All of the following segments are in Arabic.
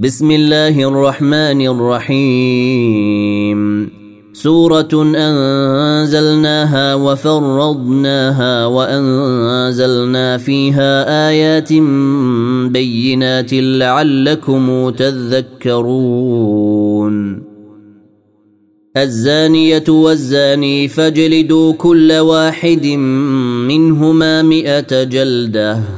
بسم الله الرحمن الرحيم. سورة أنزلناها وفرضناها وأنزلنا فيها آيات بينات لعلكم تذكرون. الزانية والزاني فاجلدوا كل واحد منهما مئة جلدة.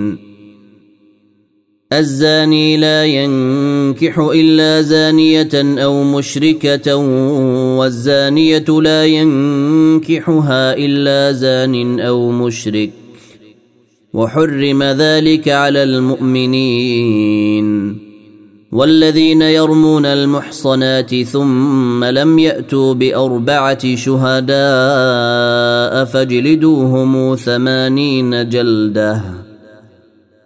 الزاني لا ينكح إلا زانية أو مشركة والزانية لا ينكحها إلا زان أو مشرك. وحرم ذلك على المؤمنين. والذين يرمون المحصنات ثم لم يأتوا بأربعة شهداء فاجلدوهم ثمانين جلدة.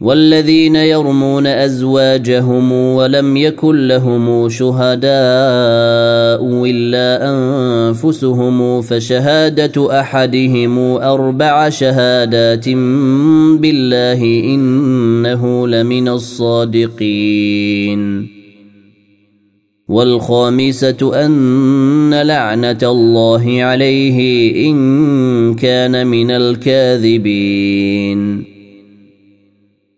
والذين يرمون أزواجهم ولم يكن لهم شهداء إلا أنفسهم فشهادة أحدهم أربع شهادات بالله إنه لمن الصادقين. والخامسة أن لعنة الله عليه إن كان من الكاذبين.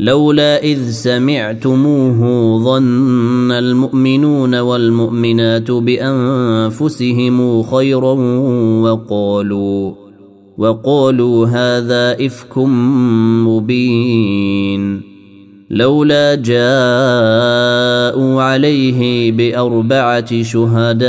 لولا إذ سمعتموه ظن المؤمنون والمؤمنات بأنفسهم خيرا وقالوا وقالوا هذا إفك مبين. لولا جاءوا عليه بأربعة شهداء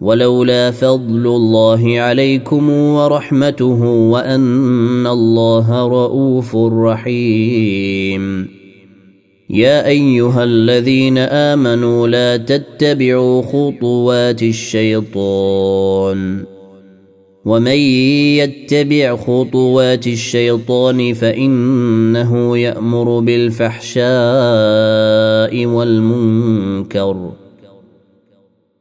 ولولا فضل الله عليكم ورحمته وأن الله رءوف رحيم. يا أيها الذين آمنوا لا تتبعوا خطوات الشيطان. ومن يتبع خطوات الشيطان فإنه يأمر بالفحشاء والمنكر.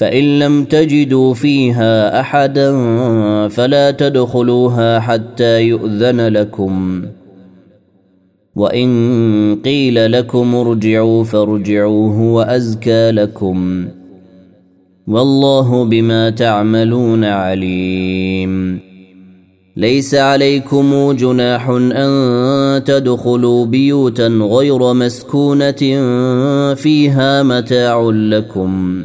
فإن لم تجدوا فيها أحدا فلا تدخلوها حتى يؤذن لكم. وإن قيل لكم ارجعوا فارجعوا هو أزكى لكم. والله بما تعملون عليم. ليس عليكم جناح أن تدخلوا بيوتا غير مسكونة فيها متاع لكم.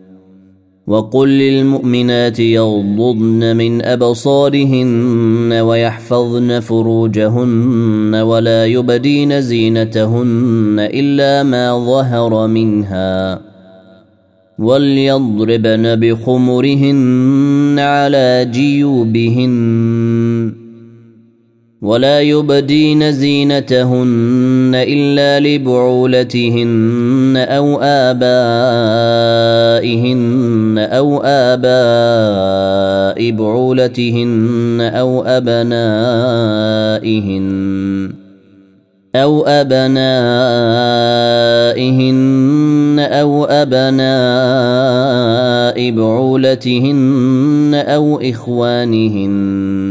وقل للمؤمنات يغضضن من أبصارهن ويحفظن فروجهن ولا يبدين زينتهن إلا ما ظهر منها وليضربن بخمرهن على جيوبهن ولا يبدين زينتهن إلا لبعولتهن أو آبائهن أو آباء بعولتهن أو أبنائهن أو أبنائهن أو أبناء بعولتهن أو إخوانهن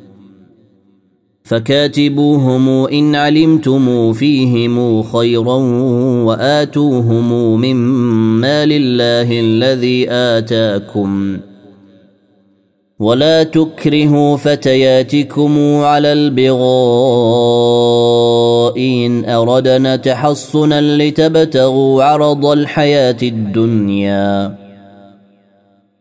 فكاتبوهم إن علمتم فيهم خيرا وآتوهم مما لله الذي آتاكم. ولا تكرهوا فتياتكم على البغاء إن أردنا تحصنا لتبتغوا عرض الحياة الدنيا.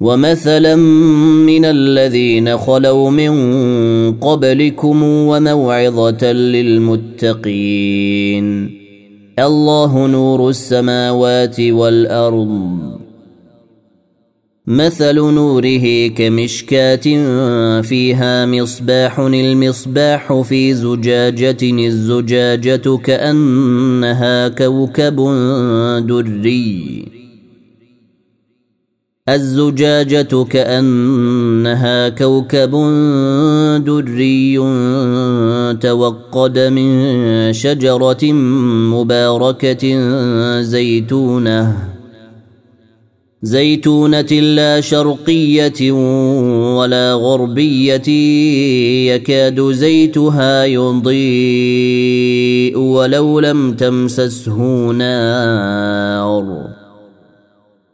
ومثلا من الذين خلوا من قبلكم وموعظه للمتقين الله نور السماوات والارض. مثل نوره كمشكاه فيها مصباح المصباح في زجاجه الزجاجه كانها كوكب دري. الزجاجة كأنها كوكب دري توقد من شجرة مباركة زيتونة. زيتونة لا شرقية ولا غربية يكاد زيتها يضيء ولو لم تمسسه نار.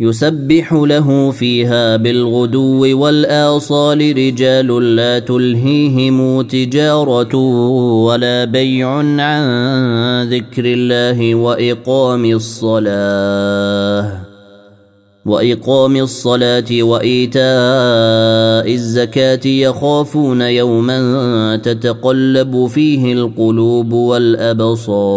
يسبح له فيها بالغدو والآصال رجال لا تلهيهم تجارة ولا بيع عن ذكر الله وإقام الصلاة وإقام الصلاة وإيتاء الزكاة يخافون يوما تتقلب فيه القلوب والأبصار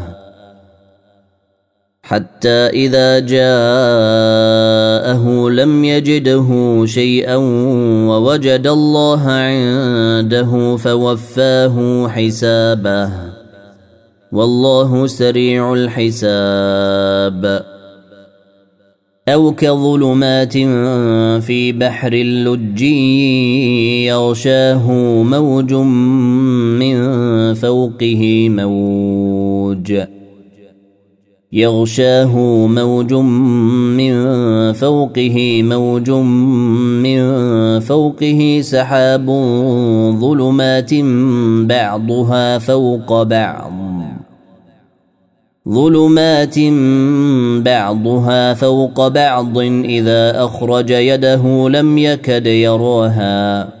حتى إذا جاءه لم يجده شيئا ووجد الله عنده فوفاه حسابه. والله سريع الحساب. أو كظلمات في بحر اللج يغشاه موج من فوقه موج. يغشاه موج من فوقه موج من فوقه سحاب ظلمات بعضها فوق بعض. ظلمات بعضها فوق بعض إذا أخرج يده لم يكد يراها.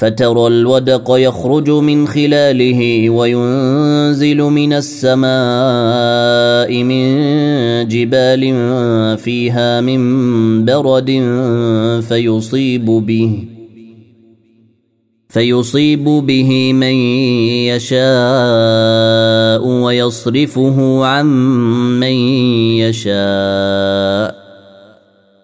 فترى الودق يخرج من خلاله وينزل من السماء من جبال فيها من برد فيصيب به فيصيب به من يشاء ويصرفه عن من يشاء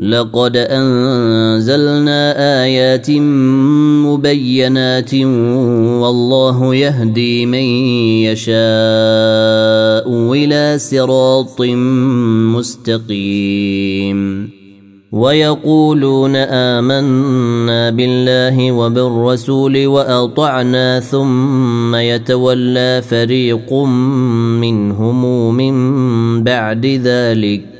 لقد أنزلنا آيات مبينات والله يهدي من يشاء إلى صراط مستقيم. ويقولون آمنا بالله وبالرسول وأطعنا ثم يتولى فريق منهم من بعد ذلك.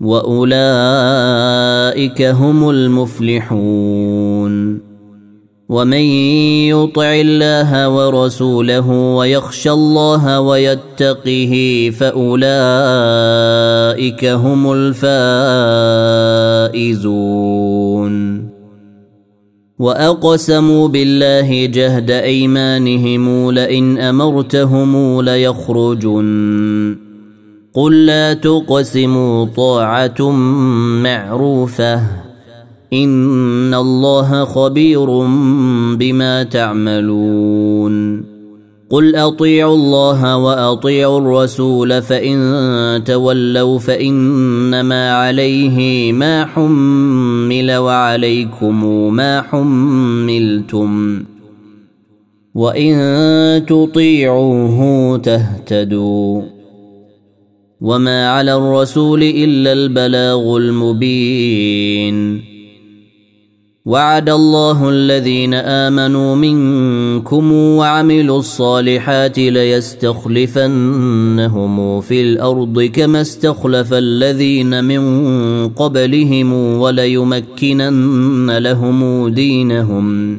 واولئك هم المفلحون ومن يطع الله ورسوله ويخشى الله ويتقه فاولئك هم الفائزون واقسموا بالله جهد ايمانهم لئن امرتهم ليخرجن قل لا تقسموا طاعة معروفة. إن الله خبير بما تعملون. قل أطيعوا الله وأطيعوا الرسول فإن تولوا فإنما عليه ما حمل وعليكم ما حملتم. وإن تطيعوه تهتدوا. وما على الرسول الا البلاغ المبين وعد الله الذين امنوا منكم وعملوا الصالحات ليستخلفنهم في الأرض كما استخلف الذين من قبلهم وليمكنن لهم دينهم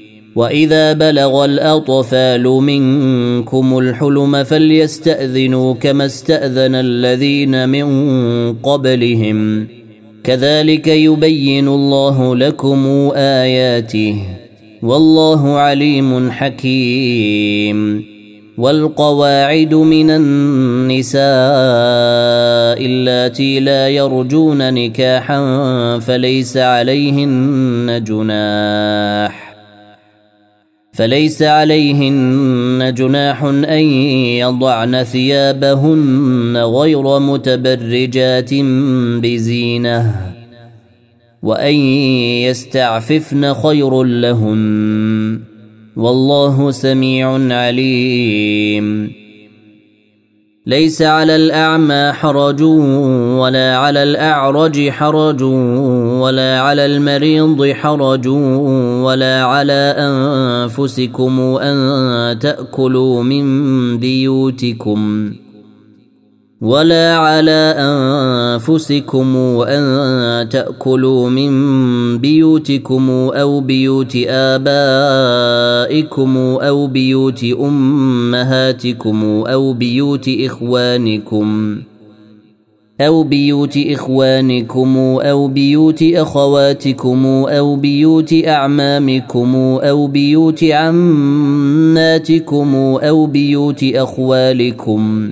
واذا بلغ الاطفال منكم الحلم فليستاذنوا كما استاذن الذين من قبلهم كذلك يبين الله لكم اياته والله عليم حكيم والقواعد من النساء اللاتي لا يرجون نكاحا فليس عليهن جناح فليس عليهن جناح أن يضعن ثيابهن غير متبرجات بزينة وأن يستعففن خير لهن والله سميع عليم ليس على الأعمى حرج ولا على الأعرج حرج ولا على المريض حرج ولا على أنفسكم أن تأكلوا من بيوتكم. ولا على انفسكم ان تاكلوا من بيوتكم أو بيوت ابائكم أو بيوت امهاتكم أو بيوت اخوانكم أو بيوت إخوانكم أو بيوت أخواتكم أو بيوت أعمامكم أو بيوت عماتكم أو بيوت أخوالكم